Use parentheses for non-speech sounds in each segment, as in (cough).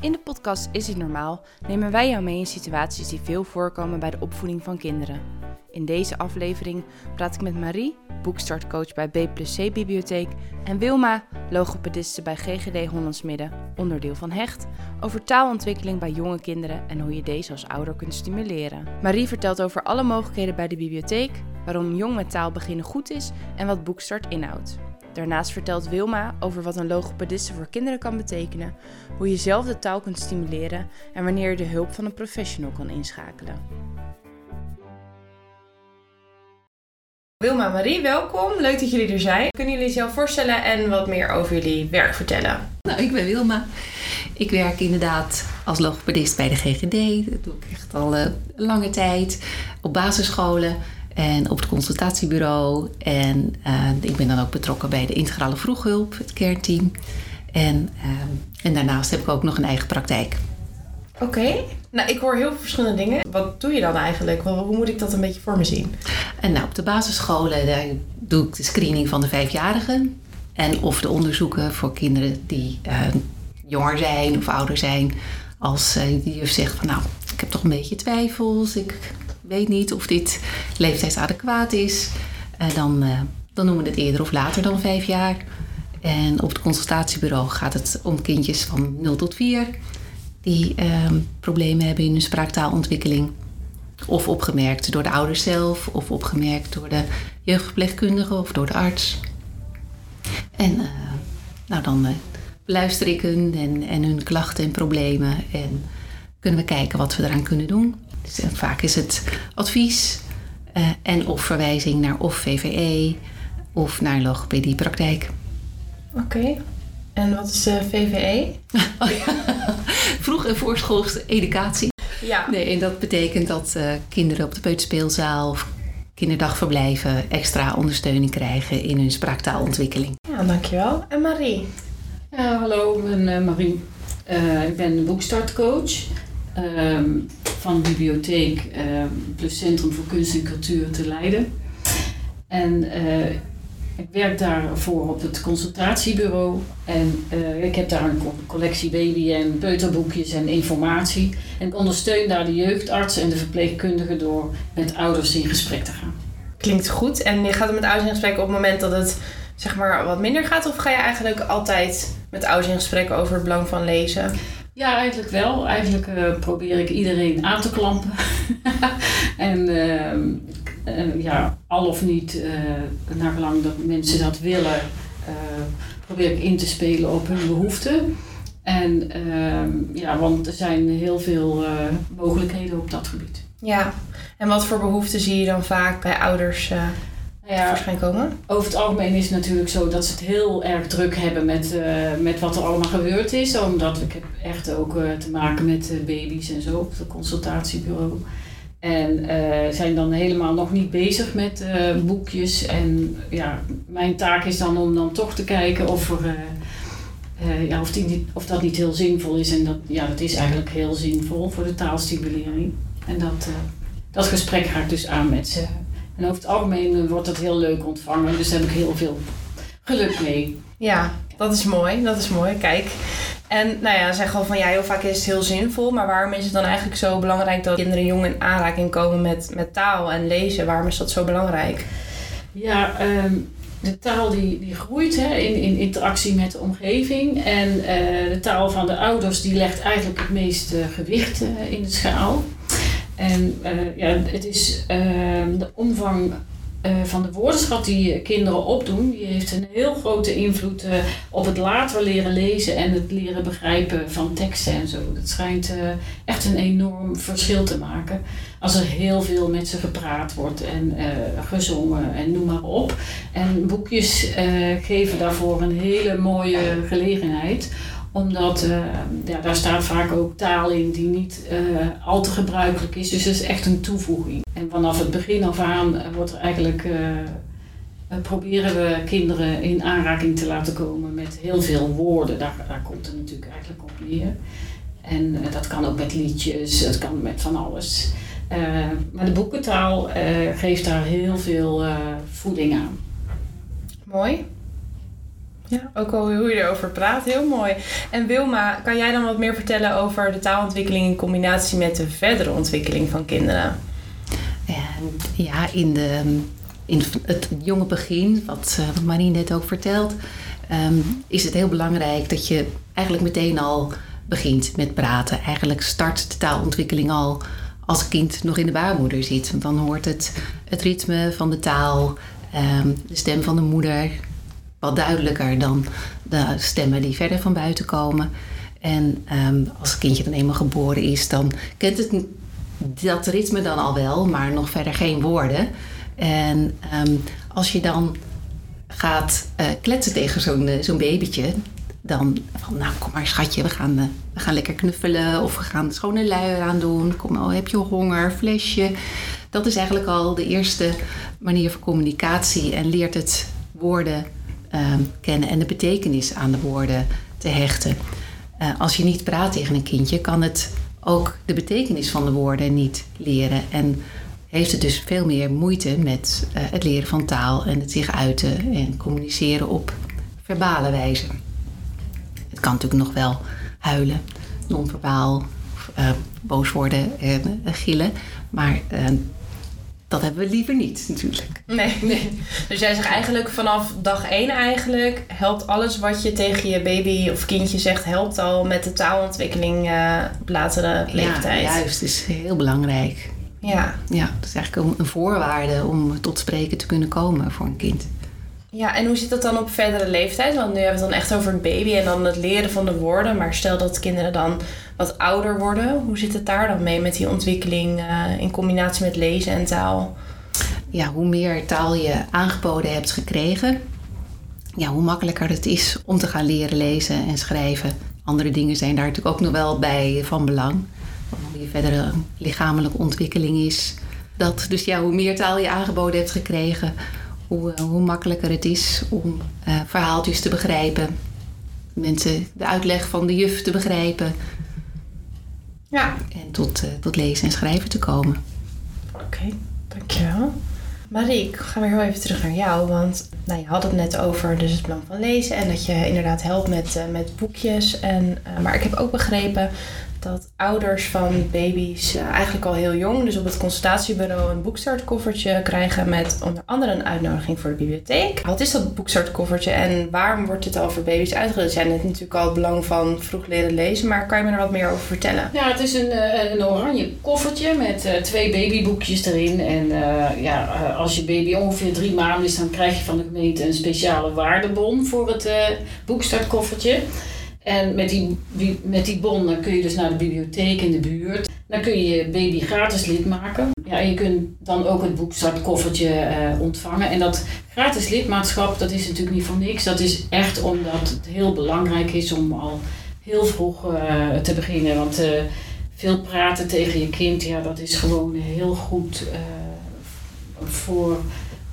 In de podcast Is het normaal nemen wij jou mee in situaties die veel voorkomen bij de opvoeding van kinderen. In deze aflevering praat ik met Marie, boekstartcoach bij B plus C Bibliotheek, en Wilma, logopediste bij GGD Hollands Midden, onderdeel van HECHT, over taalontwikkeling bij jonge kinderen en hoe je deze als ouder kunt stimuleren. Marie vertelt over alle mogelijkheden bij de bibliotheek, waarom jong met taal beginnen goed is en wat Boekstart inhoudt. Daarnaast vertelt Wilma over wat een logopediste voor kinderen kan betekenen, hoe je zelf de taal kunt stimuleren en wanneer je de hulp van een professional kan inschakelen. Wilma Marie, welkom. Leuk dat jullie er zijn. Kunnen jullie jezelf voorstellen en wat meer over jullie werk vertellen? Nou, ik ben Wilma. Ik werk inderdaad als logopedist bij de GGD. Dat doe ik echt al uh, lange tijd. Op basisscholen en op het consultatiebureau. En uh, ik ben dan ook betrokken bij de integrale vroeghulp, het kernteam. En, uh, en daarnaast heb ik ook nog een eigen praktijk. Oké. Okay. Nou, ik hoor heel veel verschillende dingen. Wat doe je dan eigenlijk? Hoe moet ik dat een beetje voor me zien? En nou, op de basisscholen daar doe ik de screening van de vijfjarigen. En of de onderzoeken voor kinderen die uh, jonger zijn of ouder zijn. Als die juf zegt van nou, ik heb toch een beetje twijfels. Ik weet niet of dit leeftijdsadequaat is. Uh, dan, dan noemen we het eerder of later dan vijf jaar. En op het consultatiebureau gaat het om kindjes van 0 tot 4 die uh, problemen hebben in hun spraaktaalontwikkeling. Of opgemerkt door de ouders zelf, of opgemerkt door de jeugdverpleegkundige of door de arts. En uh, nou, dan beluister ik hun en, en, hun klachten en problemen en kunnen we kijken wat we eraan kunnen doen. Dus, vaak is het advies uh, en of verwijzing naar of VVE of naar logopediepraktijk. Oké. Okay. En wat is de VVE? (laughs) Oh, ja. Vroeg- en voorschoolse educatie. Ja. Nee, en dat betekent dat uh, kinderen op de peuterspeelzaal of kinderdagverblijven extra ondersteuning krijgen in hun spraaktaalontwikkeling. Ja, dankjewel. En Marie? Ja, hallo, ik ben uh, Marie. Uh, ik ben boekstartcoach van Bibliotheek plus Centrum voor Kunst en Cultuur te Leiden. En ik werk daarvoor op het consultatiebureau en uh, ik heb daar een collectie baby- en peuterboekjes en informatie. En ik ondersteun daar de jeugdarts en de verpleegkundigen door met ouders in gesprek te gaan. Klinkt goed. En je gaat met ouders in gesprek op het moment dat het zeg maar wat minder gaat? Of ga je eigenlijk altijd met ouders in gesprek over het belang van lezen? Ja, eigenlijk wel. Eigenlijk uh, probeer ik iedereen aan te klampen. (laughs) en uh, uh, ja, al of niet, uh, naar gelang dat mensen dat willen, probeer ik in te spelen op hun behoeften. En ehm, ja, want er zijn heel veel mogelijkheden op dat gebied. Ja, en wat voor behoeften zie je dan vaak bij ouders ja, waarschijnlijk komen? Over het algemeen is het natuurlijk zo dat ze het heel erg druk hebben met, uh, met wat er allemaal gebeurd is. Omdat ik heb echt ook uh, te maken met uh, baby's en zo op het consultatiebureau. En zijn dan helemaal nog niet bezig met boekjes. En ja, mijn taak is dan om dan toch te kijken of, er, ja, of, die of dat niet heel zinvol is. En dat, ja, dat is eigenlijk heel zinvol voor de taalstimulering. En dat, dat gesprek ga ik dus aan met ze. En over het algemeen wordt dat heel leuk ontvangen. Dus daar heb ik heel veel geluk mee. Ja, dat is mooi. Dat is mooi. Kijk. En nou ja, zeg al van ja, heel vaak is het heel zinvol. Maar waarom is het dan eigenlijk zo belangrijk dat kinderen jong in aanraking komen met, met taal en lezen? Waarom is dat zo belangrijk? Ja, um, de taal die, die groeit hè, in, in interactie met de omgeving. En uh, de taal van de ouders die legt eigenlijk het meeste gewicht uh, in de schaal. En uh, ja, het is uh, de omvang uh, van de woordenschat die kinderen opdoen, die heeft een heel grote invloed op het later leren lezen en het leren begrijpen van teksten en zo. Dat schijnt echt een enorm verschil te maken. Als er heel veel met ze gepraat wordt en gezongen en noem maar op. En boekjes geven daarvoor een hele mooie gelegenheid omdat uh, ja, daar staat vaak ook taal in die niet uh, al te gebruikelijk is. Dus dat is echt een toevoeging. En vanaf het begin af aan wordt er eigenlijk, proberen we kinderen in aanraking te laten komen met heel veel woorden. Daar komt het natuurlijk eigenlijk op neer. En dat kan ook met liedjes, dat kan met van alles. maar de boekentaal geeft daar heel veel voeding aan. Mooi. Ja, ook al hoe je erover praat, heel mooi. En Wilma, kan jij dan wat meer vertellen over de taalontwikkeling in combinatie met de verdere ontwikkeling van kinderen? ja, in, de, in het jonge begin, wat, wat Marie net ook vertelt, ehm, is het heel belangrijk dat je eigenlijk meteen al begint met praten. Eigenlijk start de taalontwikkeling al als het kind nog in de baarmoeder zit. Want dan hoort het, het ritme van de taal, ehm, de stem van de moeder, wat duidelijker dan de stemmen die verder van buiten komen. En ehm, als het kindje dan eenmaal geboren is, dan kent het dat ritme dan al wel, maar nog verder geen woorden. En ehm, als je dan gaat uh, kletsen tegen zo'n uh, zo'n babytje, dan van nou kom maar schatje, we gaan, uh, we gaan lekker knuffelen of we gaan schone luier aan doen. Kom, oh, heb je honger, flesje. Dat is eigenlijk al de eerste manier van communicatie en leert het woorden ehm, kennen en de betekenis aan de woorden te hechten. als je niet praat tegen een kindje, kan het ook de betekenis van de woorden niet leren. En heeft het dus veel meer moeite met uh, het leren van taal en het zich uiten en communiceren op verbale wijze. Het kan natuurlijk nog wel huilen, non-verbaal, uh, boos worden en gillen, maar dat hebben we liever niet natuurlijk. Nee, nee. Dus jij zegt eigenlijk vanaf dag één eigenlijk helpt alles wat je tegen je baby of kindje zegt, helpt al met de taalontwikkeling uh, op latere leeftijd. Ja, juist. Is heel belangrijk. Ja. Ja, dat is eigenlijk een voorwaarde om tot spreken te kunnen komen voor een kind. Ja, en hoe zit dat dan op verdere leeftijd? Want nu hebben we het dan echt over een baby en dan het leren van de woorden. Maar stel dat kinderen dan wat ouder worden. Hoe zit het daar dan mee met die ontwikkeling uh, in combinatie met lezen en taal? Ja, hoe meer taal je aangeboden hebt gekregen, ja, hoe makkelijker het is om te gaan leren lezen en schrijven. Andere dingen zijn daar natuurlijk ook nog wel bij van belang. Hoe je verdere lichamelijke ontwikkeling is. Dat, dus ja, hoe meer taal je aangeboden hebt gekregen, hoe, uh, hoe makkelijker het is om uh, verhaaltjes te begrijpen. Mensen de uitleg van de juf te begrijpen. Ja. En tot, uh, tot lezen en schrijven te komen. Oké, okay, dankjewel. Marie, ik ga weer heel even terug naar jou. Want nou, je had het net over dus het belang van lezen. En dat je inderdaad helpt met, met boekjes. En, maar ik heb ook begrepen dat ouders van baby's uh, eigenlijk al heel jong, dus op het consultatiebureau, een boekstartkoffertje krijgen met onder andere een uitnodiging voor de bibliotheek. Wat is dat boekstartkoffertje en waarom wordt dit al voor baby's uitgedeeld? Zijn het natuurlijk al het belang van vroeg leren lezen, maar kan je me er wat meer over vertellen? Ja, het is een, een oranje koffertje met uh, twee babyboekjes erin. En ja, als je baby ongeveer drie maanden is, dan krijg je van de gemeente een speciale waardebon voor het boekstartkoffertje. En met die, met die bon dan kun je dus naar de bibliotheek in de buurt. Dan kun je je baby gratis lid maken. Ja, en je kunt dan ook het boekstartkoffertje uh, ontvangen. En dat gratis lidmaatschap, dat is natuurlijk niet voor niks. Dat is echt omdat het heel belangrijk is om al heel vroeg uh, te beginnen. Want uh, veel praten tegen je kind, ja, dat is gewoon heel goed voor,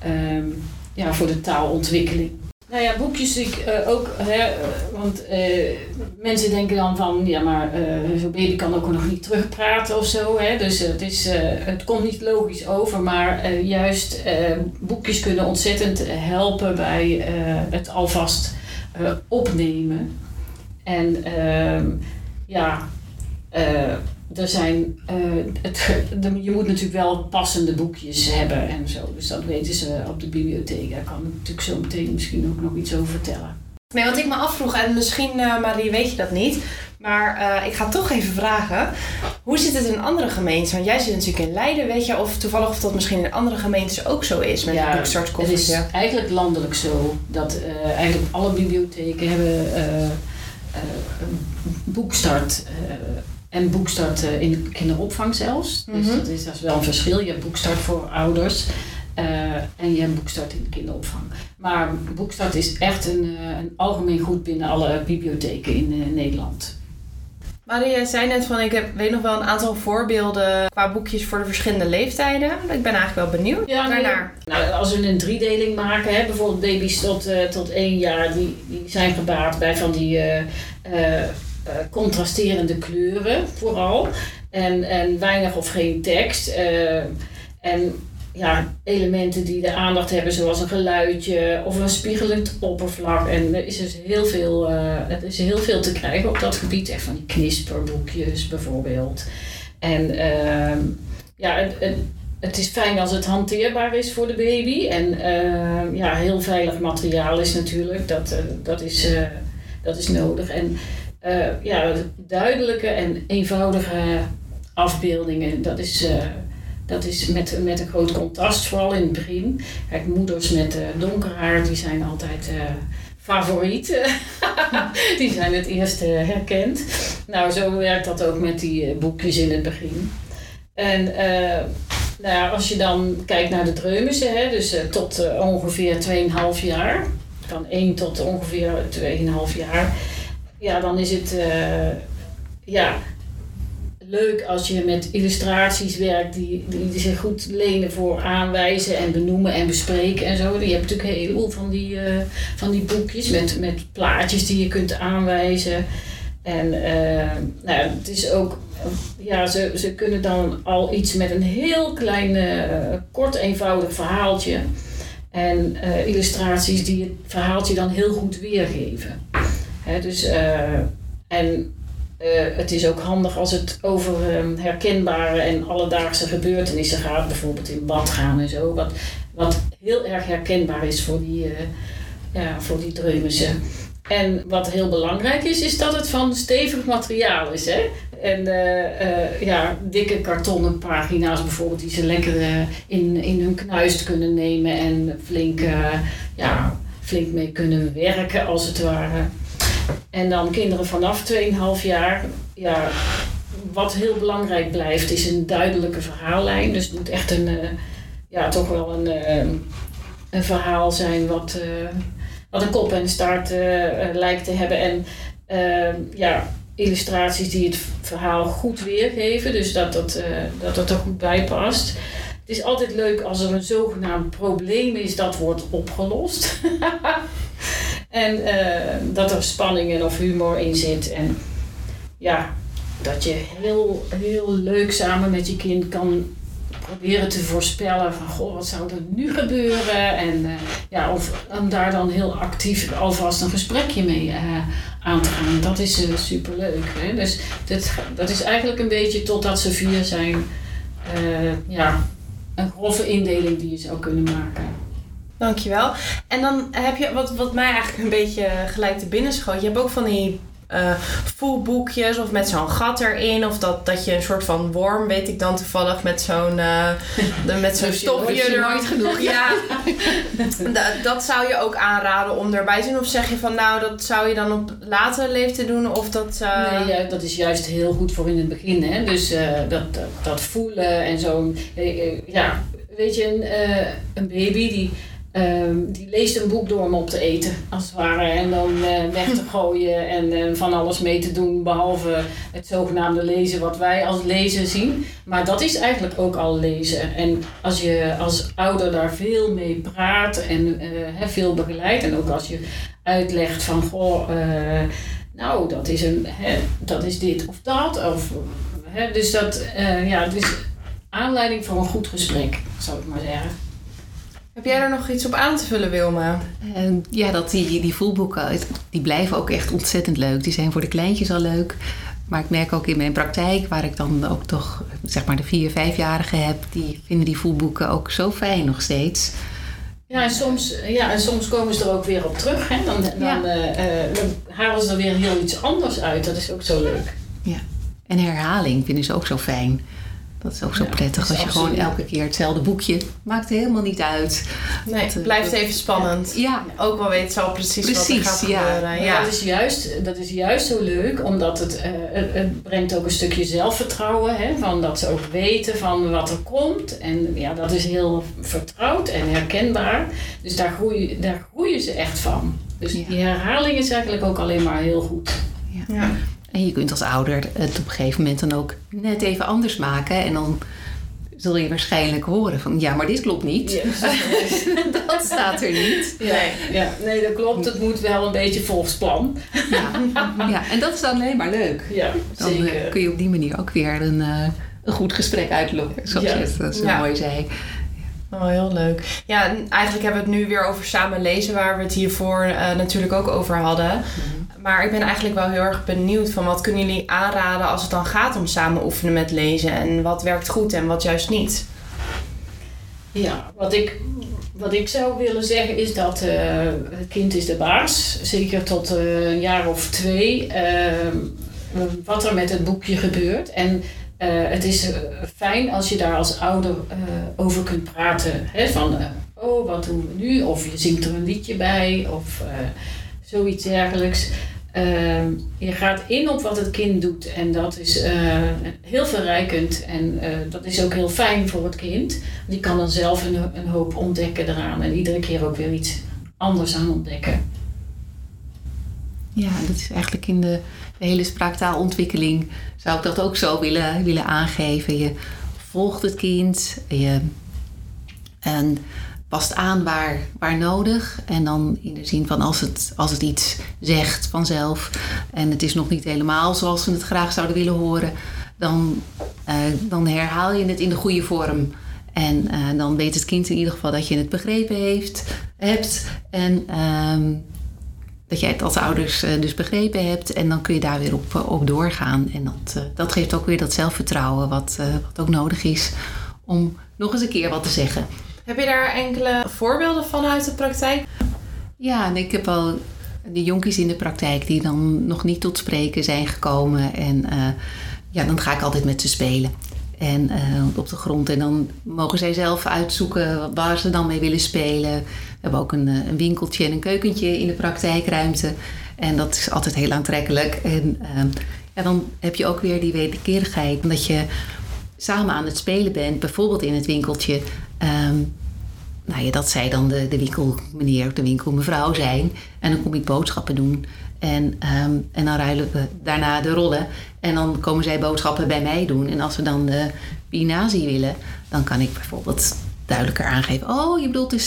um, ja, voor de taalontwikkeling. Nou ja, boekjes ik uh, ook, hè, want uh, mensen denken dan van, ja maar zo'n baby kan ook nog niet terugpraten of zo. Hè, dus het, is, het komt niet logisch over, maar juist boekjes kunnen ontzettend helpen bij het alvast opnemen. En ehm, ja, er zijn, het, (laughs) de, je moet natuurlijk wel passende boekjes hebben en zo. Dus dat weten ze op de bibliotheek. Daar kan ik natuurlijk zo meteen misschien ook nog iets over vertellen. Nee, wat ik me afvroeg, en misschien uh, Marie weet je dat niet, maar uh, ik ga toch even vragen. Hoe zit het in andere gemeentes? Want jij zit natuurlijk in Leiden, weet je, of toevallig of dat misschien in andere gemeentes ook zo is met ja, het boekstartkoffertje? Het is eigenlijk landelijk zo dat eigenlijk alle bibliotheken hebben een boekstart en boekstart in de kinderopvang zelfs. Mm -hmm. Dus dat is, dat is wel een verschil. Je hebt boekstart voor ouders uh, en je hebt boekstart in de kinderopvang. Maar boekstart is echt een, uh, een algemeen goed binnen alle bibliotheken in uh, Nederland. Marie, jij zei net van ik heb, weet nog wel een aantal voorbeelden qua boekjes voor de verschillende leeftijden. Ik ben eigenlijk wel benieuwd ja, daarnaar. Nou, als we een driedeling maken, hè, bijvoorbeeld baby's tot, tot één jaar, die, die zijn gebaat bij van die uh, contrasterende kleuren vooral. En, en weinig of geen tekst. Uh, en ja, elementen die de aandacht hebben, zoals een geluidje of een spiegelend oppervlak. En er is dus heel veel, uh, is heel veel te krijgen op dat gebied. Echt van die knisperboekjes bijvoorbeeld. En uh, ja, het, het, het, is fijn als het hanteerbaar is voor de baby. En uh, ja, heel veilig materiaal is natuurlijk, dat, dat, is, dat is nodig. En ja, duidelijke en eenvoudige afbeeldingen, dat is dat is met, met een groot contrast, vooral in het begin. Moeders met uh, donker haar, die zijn altijd favoriet. (laughs) die zijn het eerst herkend. Nou, zo werkt dat ook met die boekjes in het begin. En nou ja, als je dan kijkt naar de dreumissen, hè, dus tot ongeveer 2,5 jaar, van 1 tot ongeveer 2,5 jaar, ja, dan is het ja, leuk als je met illustraties werkt die, die, zich goed lenen voor aanwijzen en benoemen en bespreken en zo. Je hebt natuurlijk een heleboel van die, uh, van die boekjes met, met plaatjes die je kunt aanwijzen. En uh, nou, het is ook, ja, ze, ze kunnen dan al iets met een heel klein, kort, eenvoudig verhaaltje. En illustraties die het verhaaltje dan heel goed weergeven. Dus, en uh, het is ook handig als het over um, herkenbare en alledaagse gebeurtenissen gaat, bijvoorbeeld in bad gaan en zo, wat, wat heel erg herkenbaar is voor die, uh, ja, voor die dreumissen. En wat heel belangrijk is, is dat het van stevig materiaal is. Hè? En ja, dikke kartonnen pagina's bijvoorbeeld, die ze lekker in, in hun knuist kunnen nemen en flink, ja, flink mee kunnen werken als het ware. En dan kinderen vanaf 2,5 jaar, ja, wat heel belangrijk blijft, is een duidelijke verhaallijn. Dus het moet echt een, uh, ja, toch wel een, uh, een verhaal zijn wat, uh, wat een kop en staart lijkt te hebben. En ja, illustraties die het verhaal goed weergeven, dus dat dat, dat, dat er goed bij past. Het is altijd leuk als er een zogenaamd probleem is dat wordt opgelost. (laughs) En uh, dat er spanning of humor in zit. En ja, dat je heel, heel leuk samen met je kind kan proberen te voorspellen van goh, wat zou er nu gebeuren? En uh, ja, of om daar dan heel actief alvast een gesprekje mee uh, aan te gaan. Dat is uh, superleuk. Hè? Dus dat, dat is eigenlijk een beetje totdat ze vier zijn, ja, een grove indeling die je zou kunnen maken. Dankjewel. En dan heb je, wat, wat mij eigenlijk een beetje gelijk te binnen schoot, je hebt ook van die uh, voelboekjes of met zo'n gat erin. Of dat, dat je een soort van worm, weet ik dan toevallig, met zo'n uh, met zo'n stofje er nooit genoeg. Ja, (laughs) dat, dat zou je ook aanraden om erbij te doen. Of zeg je van nou, dat zou je dan op latere leeftijd doen? Of dat, uh... Nee, ja, dat is juist heel goed voor in het begin. Hè? Dus dat, dat, dat, voelen en zo'n. ja, weet je, een, een baby die Um, die leest een boek door om op te eten, als het ware. En dan uh, weg te gooien en uh, van alles mee te doen, behalve het zogenaamde lezen wat wij als lezen zien. Maar dat is eigenlijk ook al lezen. En als je als ouder daar veel mee praat en uh, veel begeleidt, en ook als je uitlegt van goh, nou dat is, een, hè, dat is dit of dat. Of, hè, dus dat, ja, het is aanleiding voor een goed gesprek, zou ik maar zeggen. Heb jij er nog iets op aan te vullen, Wilma? Uh, ja, dat die, die voelboeken, die blijven ook echt ontzettend leuk. Die zijn voor de kleintjes al leuk. Maar ik merk ook in mijn praktijk, waar ik dan ook toch zeg maar de vier, vijfjarigen heb, die vinden die voelboeken ook zo fijn nog steeds. Ja, en soms, ja, en soms komen ze er ook weer op terug. Hè? Dan, dan, uh, dan halen ze er weer heel iets anders uit. Dat is ook zo leuk. Ja, en herhaling vinden ze ook zo fijn. Dat is ook zo prettig als je gewoon elke keer hetzelfde boekje. Maakt helemaal niet uit. Nee, het blijft even spannend. Ja. Ook wel weet zo precies, precies wat er gaat ja. gebeuren. Ja. Dat, is juist, dat is juist zo leuk, omdat het, uh, het, brengt ook een stukje zelfvertrouwen. Hè, van dat ze ook weten van wat er komt. En ja, dat is heel vertrouwd en herkenbaar. Dus daar groeien, daar groeien ze echt van. Dus die herhaling is eigenlijk ook alleen maar heel goed. Ja. En je kunt als ouder het op een gegeven moment dan ook net even anders maken. En dan zul je waarschijnlijk horen van ja, maar dit klopt niet. (laughs) dat staat er niet. Ja, nee. Ja, nee, dat klopt. Het moet wel een beetje volgens plan. ja. ja, en dat is dan alleen maar leuk. Ja, dan eh, zeker. kun je op die manier ook weer een, uh, een goed gesprek uitlokken, zoals je het zo mooi zei. Oh, heel leuk. Ja, en eigenlijk hebben we het nu weer over samen lezen, waar we het hiervoor uh, natuurlijk ook over hadden. Mhm. Maar ik ben eigenlijk wel heel erg benieuwd van wat kunnen jullie aanraden als het dan gaat om samen oefenen met lezen en wat werkt goed en wat juist niet? Ja, wat ik, wat ik zou willen zeggen is dat uh, het kind is de baas, zeker tot uh, een jaar of twee, uh, wat er met het boekje gebeurt. En het is fijn als je daar als ouder over kunt praten. Hè, van, oh, wat doen we nu? Of je zingt er een liedje bij, of zoiets dergelijks. Ehm, je gaat in op wat het kind doet en dat is heel verrijkend en dat is ook heel fijn voor het kind. Die kan dan zelf een, een, hoop ontdekken eraan en iedere keer ook weer iets anders aan ontdekken. Ja, dat is eigenlijk in de, de hele spraaktaalontwikkeling zou ik dat ook zo willen, willen aangeven. Je volgt het kind je, en past aan waar, waar nodig. En dan in de zin van als het, als het iets zegt vanzelf en het is nog niet helemaal zoals we het graag zouden willen horen, dan, uh, dan herhaal je het in de goede vorm. En uh, dan weet het kind in ieder geval dat je het begrepen heeft, hebt. En uh, dat jij het als ouders uh, dus begrepen hebt. En dan kun je daar weer op, op doorgaan. En dat, dat geeft ook weer dat zelfvertrouwen wat, wat ook nodig is om nog eens een keer wat te zeggen. Heb je daar enkele voorbeelden van uit de praktijk? Ja, en ik heb al de jonkies in de praktijk die dan nog niet tot spreken zijn gekomen. En uh, ja, dan ga ik altijd met ze spelen. En uh, op de grond. En dan mogen zij zelf uitzoeken waar ze dan mee willen spelen. Hebben ook een, een winkeltje en een keukentje in de praktijkruimte. En dat is altijd heel aantrekkelijk. En uh, ja, dan heb je ook weer die wederkerigheid. Dat je samen aan het spelen bent, bijvoorbeeld in het winkeltje. Um, nou ja, dat zij dan de, de winkelmeneer of de winkelmevrouw zijn. En dan kom ik boodschappen doen. En, um, en dan ruilen we daarna de rollen. En dan komen zij boodschappen bij mij doen. En als we dan de spinazie willen, dan kan ik bijvoorbeeld duidelijker aangeven: Oh, je bedoelt de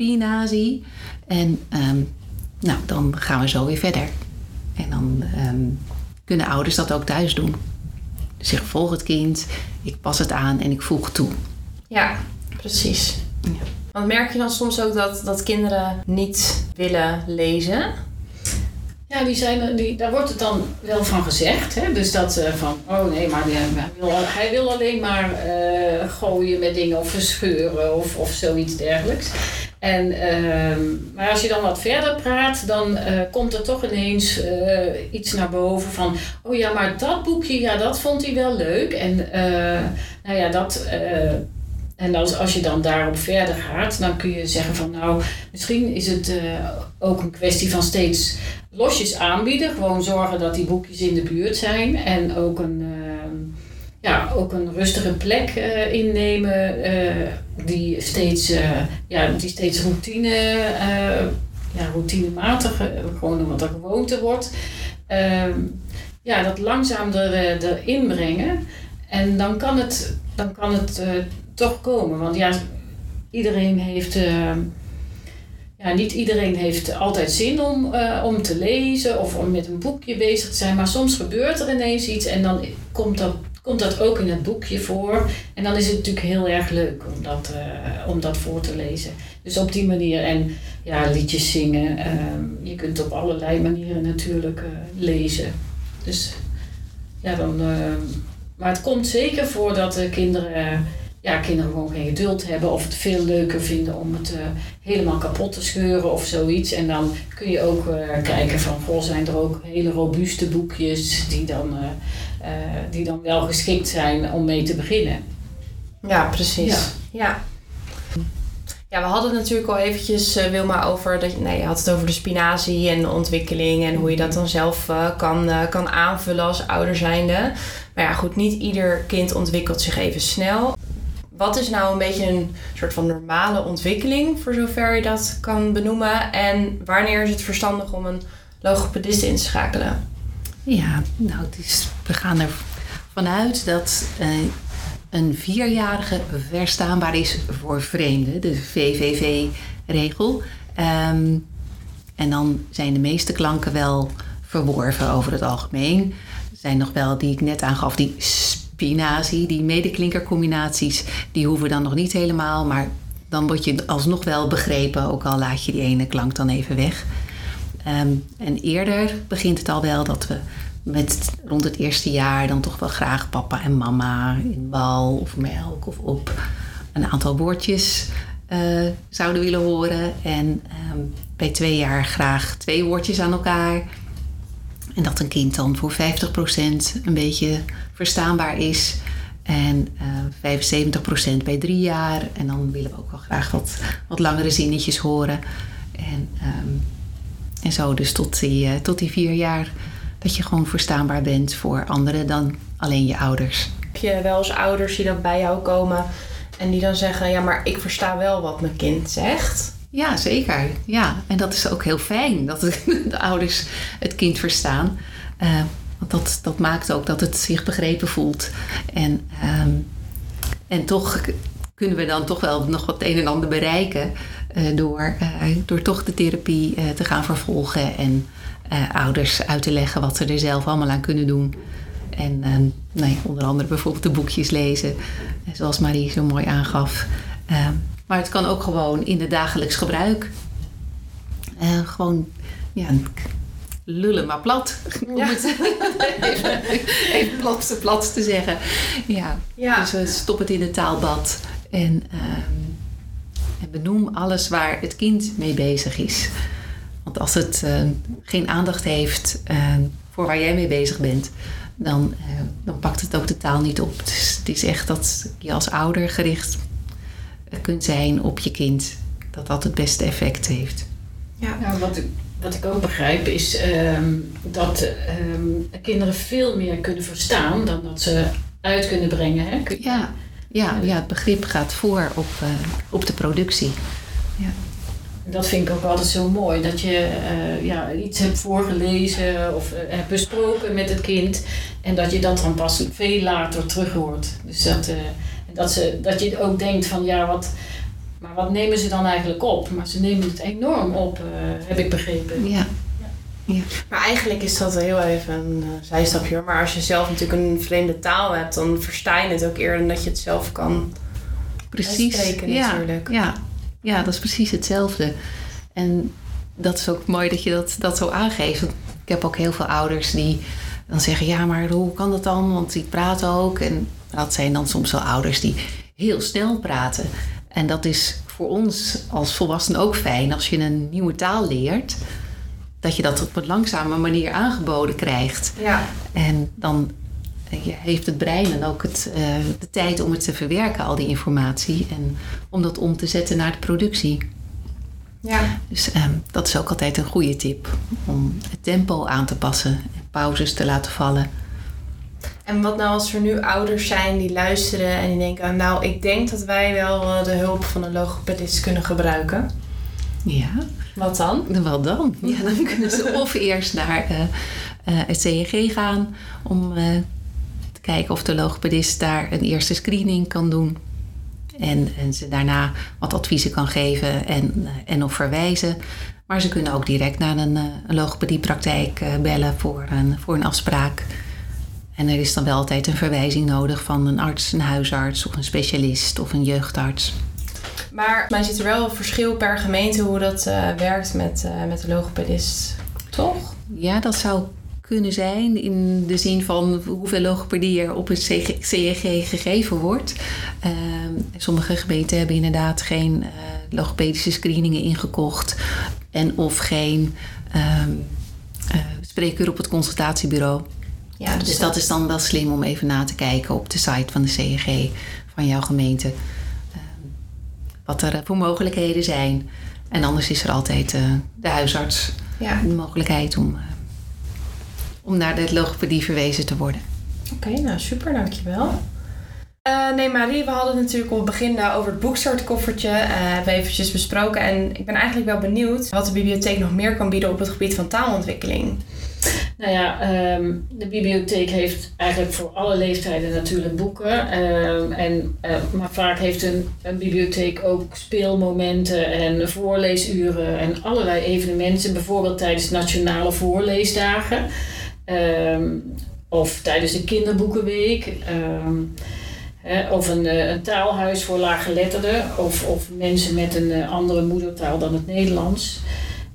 spinazie. En um, nou, dan gaan we zo weer verder. En dan um, kunnen ouders dat ook thuis doen. Dus ik volg het kind, ik pas het aan en ik voeg toe. Ja, precies. Ja. Want merk je dan soms ook dat, dat kinderen niet willen lezen? Ja, die zijn, die, daar wordt het dan wel van gezegd. Hè? Dus dat uh, van, oh nee, maar hij wil, hij wil alleen maar uh, gooien met dingen of verscheuren of, of zoiets dergelijks. En, uh, maar als je dan wat verder praat, dan uh, komt er toch ineens iets naar boven van, oh ja, maar dat boekje, ja, dat vond hij wel leuk. En nou ja, dat en als, als je dan daarop verder gaat, dan kun je zeggen van nou, misschien is het ook een kwestie van steeds losjes aanbieden. Gewoon zorgen dat die boekjes in de buurt zijn. En ook een, ja, ook een rustige plek uh, innemen die, steeds, ja, die steeds routine, ja, routinematig, gewoon wat een gewoonte wordt. Ehm, ja, dat langzaam er, erin brengen. En dan kan het, dan kan het toch komen. Want ja, iedereen heeft. Uh, ja, niet iedereen heeft altijd zin om, om te lezen of om met een boekje bezig te zijn. Maar soms gebeurt er ineens iets en dan komt dat, komt dat ook in het boekje voor. En dan is het natuurlijk heel erg leuk om dat, uh, om dat voor te lezen. Dus op die manier. En ja, liedjes zingen. Ehm, je kunt op allerlei manieren natuurlijk lezen. Dus ja, dan. Ehm, maar het komt zeker voor dat de kinderen ja, kinderen gewoon geen geduld hebben of het veel leuker vinden om het uh, helemaal kapot te scheuren of zoiets. En dan kun je ook uh, kijken van, goh, zijn er ook hele robuuste boekjes die dan, uh, die dan wel geschikt zijn om mee te beginnen. Ja, precies. Ja. ja. Ja, we hadden het natuurlijk al eventjes, Wilma, over... Dat, nee, je had het over de spinazie en de ontwikkeling... en hoe je dat dan zelf kan, kan aanvullen als ouder zijnde. Maar ja, goed, niet ieder kind ontwikkelt zich even snel. Wat is nou een beetje een soort van normale ontwikkeling, voor zover je dat kan benoemen? En wanneer is het verstandig om een logopedist in te schakelen? Ja, nou, we gaan ervan uit dat uh, een vierjarige verstaanbaar is voor vreemden, de VVV-regel. Ehm, en dan zijn de meeste klanken wel verworven over het algemeen. Er zijn nog wel, die ik net aangaf, die die medeklinkercombinaties, die hoeven dan nog niet helemaal, maar dan word je alsnog wel begrepen, ook al laat je die ene klank dan even weg. Ehm, en eerder begint het al wel dat we met rond het eerste jaar dan toch wel graag papa en mama in bal of melk of op een aantal woordjes uh, zouden willen horen. En ehm, bij twee jaar graag twee woordjes aan elkaar. En dat een kind dan voor 50% een beetje verstaanbaar is. En uh, eh, 75% bij drie jaar. En dan willen we ook wel graag wat, wat langere zinnetjes horen. En, um, en zo dus tot die, uh, tot die vier jaar. Dat je gewoon verstaanbaar bent voor anderen dan alleen je ouders. Heb je wel eens ouders die dan bij jou komen en die dan zeggen: Ja, maar ik versta wel wat mijn kind zegt? Ja, zeker. Ja, en dat is ook heel fijn dat (laughs) de ouders het kind verstaan. Uh, want dat, dat maakt ook dat het zich begrepen voelt. En, um, en toch kunnen we dan toch wel nog wat een en ander bereiken uh, door, uh, door toch de therapie te gaan vervolgen en ouders uit te leggen wat ze er zelf allemaal aan kunnen doen. En nee, onder andere bijvoorbeeld de boekjes lezen, zoals Marie zo mooi aangaf. Ehm, maar het kan ook gewoon in het dagelijks gebruik. Uh, gewoon, ja, lullen maar plat. Om het (laughs) even, even plat, te, plat te zeggen. Ja. ja. Dus uh, stop het in het taalbad. En, uh, en benoem alles waar het kind mee bezig is. Want als het uh, geen aandacht heeft voor waar jij mee bezig bent, dan, dan pakt het ook de taal niet op. Dus het is echt dat je als ouder gericht kunt zijn op je kind. Dat dat het beste effect heeft. Ja, nou, wat, ik, wat ik ook begrijp is um, dat um, kinderen veel meer kunnen verstaan dan dat ze uit kunnen brengen. Hè? Ja, ja, ja, het begrip gaat voor op, uh, op de productie. Ja. Dat vind ik ook altijd zo mooi. Dat je uh, ja, iets hebt voorgelezen of uh, hebt besproken met het kind. En dat je dat dan pas veel later terug hoort. Dus dat, dat, ze, dat je ook denkt van ja, wat, maar wat nemen ze dan eigenlijk op? Maar ze nemen het enorm op, uh, heb ik begrepen. Ja. ja. Maar eigenlijk is dat heel even een uh, zijstapje hoor. Maar als je zelf natuurlijk een vreemde taal hebt, dan versta je het ook eerder dan dat je het zelf kan precies. spreken ja. natuurlijk. Ja. ja, dat is precies hetzelfde. En dat is ook mooi dat je dat, dat zo aangeeft. Ik heb ook heel veel ouders die dan zeggen: Ja, maar hoe kan dat dan? Want die praten ook. En dat zijn dan soms wel ouders die heel snel praten. En dat is voor ons als volwassenen ook fijn als je een nieuwe taal leert. Dat je dat op een langzame manier aangeboden krijgt. Ja. En dan heeft het brein dan ook het, uh, de tijd om het te verwerken, al die informatie. En om dat om te zetten naar de productie. Ja. Dus um, dat is ook altijd een goede tip. Om het tempo aan te passen en pauzes te laten vallen. En wat nou als er nu ouders zijn die luisteren en die denken... nou, ik denk dat wij wel eh, de hulp van een logopedist kunnen gebruiken. Ja. Wat dan? Wat dan? Ja, dan kunnen ze of (laughs) eerst naar uh, uh, het CEG gaan... om te kijken of de logopedist daar een eerste screening kan doen... En, en ze daarna wat adviezen kan geven en, en of verwijzen. Maar ze kunnen ook direct naar een, een logopediepraktijk bellen voor een, voor een afspraak... En er is dan wel altijd een verwijzing nodig van een arts, een huisarts of een specialist of een jeugdarts. Maar mij zit er wel een verschil per gemeente hoe dat uh, werkt met, uh, met de logopedist, toch? Ja, dat zou kunnen zijn in de zin van hoeveel logopedie er op een CEG gegeven wordt. Uh, sommige gemeenten hebben inderdaad geen eh, logopedische screeningen ingekocht en of geen ehm, spreekuur op het consultatiebureau. Ja, dus, dus dat is dan wel slim om even na te kijken op de site van de CEG van jouw gemeente. Ehm, wat er voor mogelijkheden zijn. En anders is er altijd uh, de huisarts. Ja. De mogelijkheid om, uh, om naar de logopedie verwezen te worden. Oké, okay, nou super, dankjewel. Uh, nee, Marie, we hadden natuurlijk op het begin over het boekstartkoffertje. Uh, hebben we eventjes besproken. En ik ben eigenlijk wel benieuwd wat de bibliotheek nog meer kan bieden op het gebied van taalontwikkeling. Nou ja, ehm, de bibliotheek heeft eigenlijk voor alle leeftijden natuurlijk boeken. Ehm, en, uh, maar vaak heeft een, een, bibliotheek ook speelmomenten en voorleesuren en allerlei evenementen. Bijvoorbeeld tijdens nationale voorleesdagen. Um, of tijdens de kinderboekenweek. Of een, eh, een taalhuis voor laaggeletterden of, of mensen met een eh, andere moedertaal dan het Nederlands.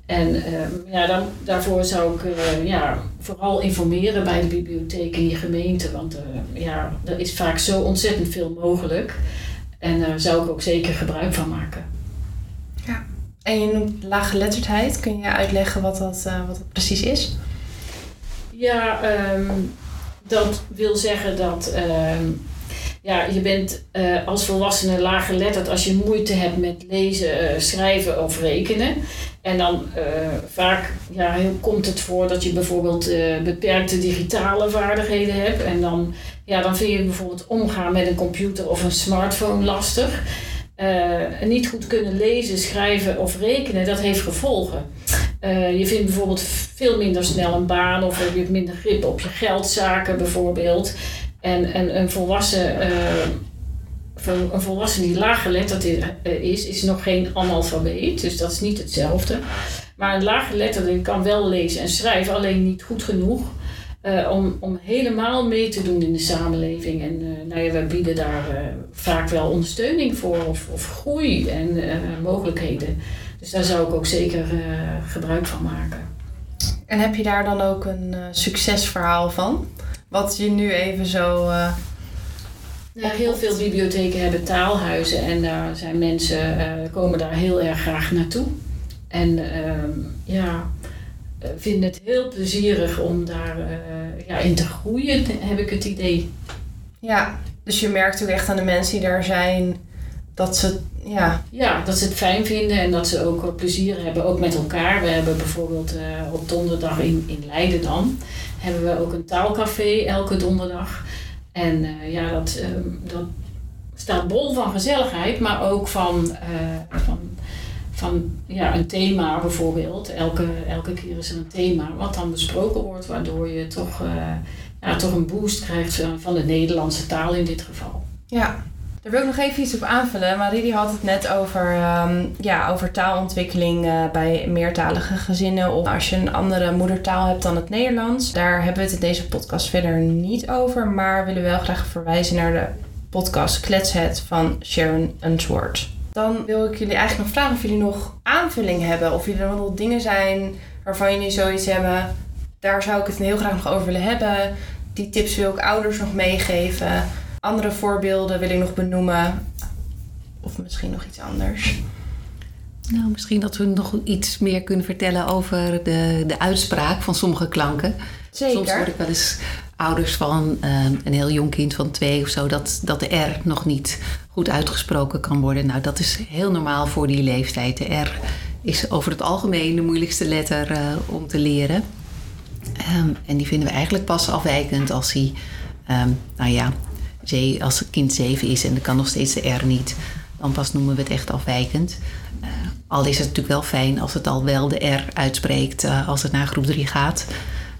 En ehm, ja, dan, daarvoor zou ik eh, ja, vooral informeren bij de bibliotheek in je gemeente. Want eh, ja, er is vaak zo ontzettend veel mogelijk. En daar zou ik ook zeker gebruik van maken. En je noemt laaggeletterdheid. Kun je uitleggen wat dat, eh, wat dat precies is? Ja, ehm, dat wil zeggen dat ehm, ja, je bent als volwassene laaggeletterd als je moeite hebt met lezen, schrijven of rekenen. En dan eh, vaak ja, komt het voor dat je bijvoorbeeld eh, beperkte digitale vaardigheden hebt. En dan, ja, dan vind je bijvoorbeeld omgaan met een computer of een smartphone lastig. Eh, niet goed kunnen lezen, schrijven of rekenen, dat heeft gevolgen. Je vindt bijvoorbeeld veel minder snel een baan of heb je minder grip op je geldzaken bijvoorbeeld. En, en een volwassen, een volwassen die laaggeletterd is, is nog geen analfabeet. Dus dat is niet hetzelfde. Maar een laaggeletterde kan wel lezen en schrijven, alleen niet goed genoeg. eh, om, om helemaal mee te doen in de samenleving. En eh nou ja, we bieden daar eh, vaak wel ondersteuning voor, of, of groei en mogelijkheden. Dus daar zou ik ook zeker gebruik van maken. En heb je daar dan ook een succesverhaal van? Wat je nu even zo. Heel veel bibliotheken hebben taalhuizen en daar zijn mensen eh, komen daar heel erg graag naartoe. En ehm, ja, eh, vinden het heel plezierig om daar eh, ja, in te groeien, heb ik het idee. ja, dus je merkt ook echt aan de mensen die daar zijn dat ze. Ja, Ja, dat ze het fijn vinden en dat ze ook plezier hebben, ook met elkaar. We hebben bijvoorbeeld op donderdag in, in Leiden dan, hebben we ook een taalcafé elke donderdag. En eh, ja, dat, ehm, dat staat bol van gezelligheid, maar ook van, eh, van, van ja, een thema bijvoorbeeld. Elke, elke keer is er een thema wat dan besproken wordt, waardoor je toch, eh, ja, toch een boost krijgt van- van de Nederlandse taal in dit geval. ja. Daar wil ik nog even iets op aanvullen. Marie had het net over, ehm, ja, over taalontwikkeling eh, bij meertalige gezinnen. Of als je een andere moedertaal hebt dan het Nederlands. Daar hebben we het in deze podcast verder niet over. Maar willen we wel graag verwijzen naar de podcast Kletshet van Sharon Unsworth. Dan wil ik jullie eigenlijk nog vragen of jullie nog aanvulling hebben. Of jullie er nog dingen zijn waarvan jullie zoiets hebben. Daar zou ik het heel graag nog over willen hebben. Die tips wil ik ouders nog meegeven. Andere voorbeelden wil ik nog benoemen. Of misschien nog iets anders. Nou, misschien dat we nog iets meer kunnen vertellen over de, de uitspraak van sommige klanken. Soms hoor Zeker. ik wel eens ouders van eh, een heel jong kind van twee of zo, dat, dat de R nog niet goed uitgesproken kan worden. Nou, dat is heel normaal voor die leeftijd. De R is over het algemeen de moeilijkste letter eh, om te leren. Ehm, en die vinden we eigenlijk pas afwijkend als hij, ehm, nou ja, als het kind zeven is en dan kan nog steeds de R niet. Dan pas noemen we het echt afwijkend. Eh, al is het natuurlijk wel fijn als het al wel de R uitspreekt eh, als het naar groep 3 gaat.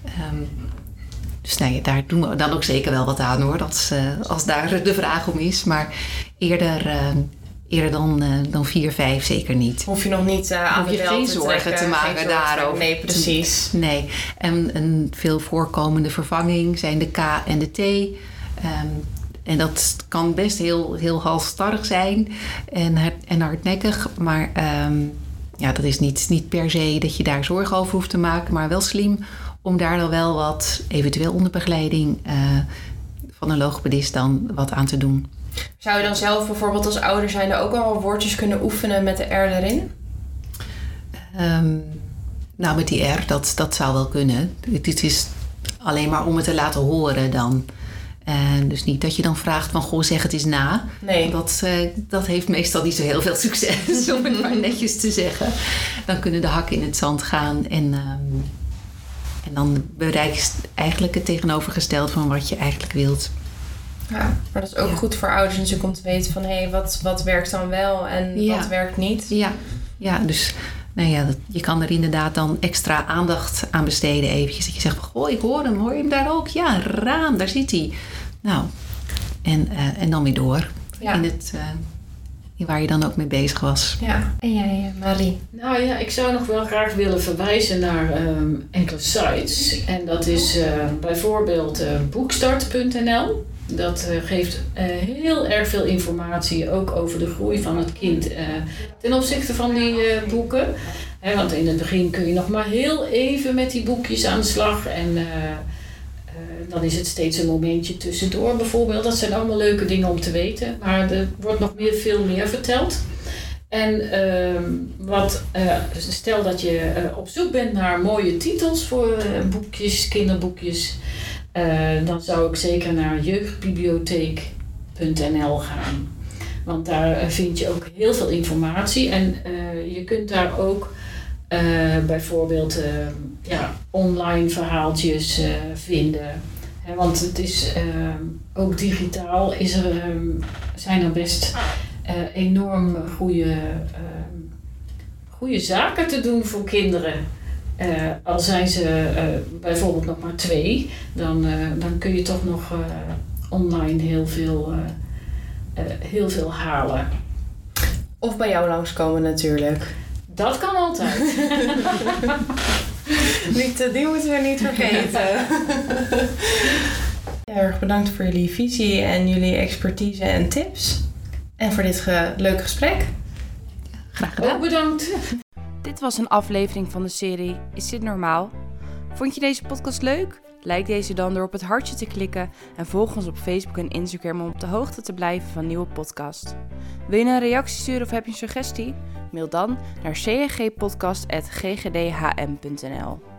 Ehm, dus nou ja, daar doen we dan ook zeker wel wat aan hoor, als, eh, als daar de vraag om is. Maar eerder, eerder dan, dan 4, 5 zeker niet. Hoef je nog niet aan Hoef je geen te zorgen trekken, te maken zorgen daarover. Nee, precies. Nee, en een veel voorkomende vervanging zijn de K en de T. Ehm, en dat kan best heel, heel halstarrig zijn en, en hardnekkig. Maar ehm, ja, dat is niet, niet per se dat je daar zorgen over hoeft te maken. Maar wel slim om daar dan wel wat, eventueel onder begeleiding eh, van een logopedist dan wat aan te doen. Zou je dan zelf bijvoorbeeld als ouder zijn ook al woordjes kunnen oefenen met de R erin? Ehm, nou, met die R, dat, dat zou wel kunnen. Het, het is alleen maar om het te laten horen dan. En dus niet dat je dan vraagt van, goh, zeg het eens na. Nee. Dat, eh, dat heeft meestal niet zo heel veel succes, om het maar netjes te zeggen. Dan kunnen de hakken in het zand gaan en, ehm, en dan bereik je eigenlijk het tegenovergesteld van wat je eigenlijk wilt. Ja, maar dat is ook Ja. goed voor ouders natuurlijk om te weten van... hé, hey, wat, wat werkt dan wel en Ja. wat werkt niet? Ja, ja dus nou ja, dat- je kan er inderdaad dan extra aandacht aan besteden eventjes. Dat je zegt, van, goh, ik hoor hem, hoor je hem daar ook? Ja, raam, daar zit hij. Nou, en, eh, en dan weer door Ja. in het, eh, in waar je dan ook mee bezig was. Ja. En jij, eh, Marie? Nou ja, ik zou nog wel graag willen verwijzen naar ehm, enkele sites. En dat is eh, bijvoorbeeld eh, boekstart.nl. Dat uh, geeft uh, heel erg veel informatie, ook over de groei van het kind uh, ten opzichte van die boeken. He, want in het begin kun je nog maar heel even met die boekjes aan de slag. En dan is het steeds een momentje tussendoor bijvoorbeeld. Dat zijn allemaal leuke dingen om te weten. Maar er wordt nog meer, veel meer verteld. En uh, wat, uh, stel dat je uh, op zoek bent naar mooie titels voor boekjes, kinderboekjes, dan zou ik zeker naar jeugdbibliotheek.nl gaan. Want daar vind je ook heel veel informatie en je kunt daar ook bijvoorbeeld ja, online verhaaltjes vinden. Want het is ehm, ook digitaal is er, ehm, zijn er best uh, enorm goede, uh, goede zaken te doen voor kinderen. Uh, al zijn ze bijvoorbeeld nog maar twee, dan, dan kun je toch nog online heel veel, heel veel halen. Of bij jou langskomen natuurlijk. Dat kan altijd. (laughs) (laughs) niet, die moeten we niet vergeten. (laughs) Heel erg bedankt voor jullie visie en jullie expertise en tips. En voor dit leuke gesprek. Graag gedaan. Ook bedankt. Dit was een aflevering van de serie Is dit normaal? Vond je deze podcast leuk? Like deze dan door op het hartje te klikken en volg ons op Facebook en Instagram om op de hoogte te blijven van nieuwe podcasts. Wil je een reactie sturen of heb je een suggestie? Mail dan naar cngpodcast.ggdhm.nl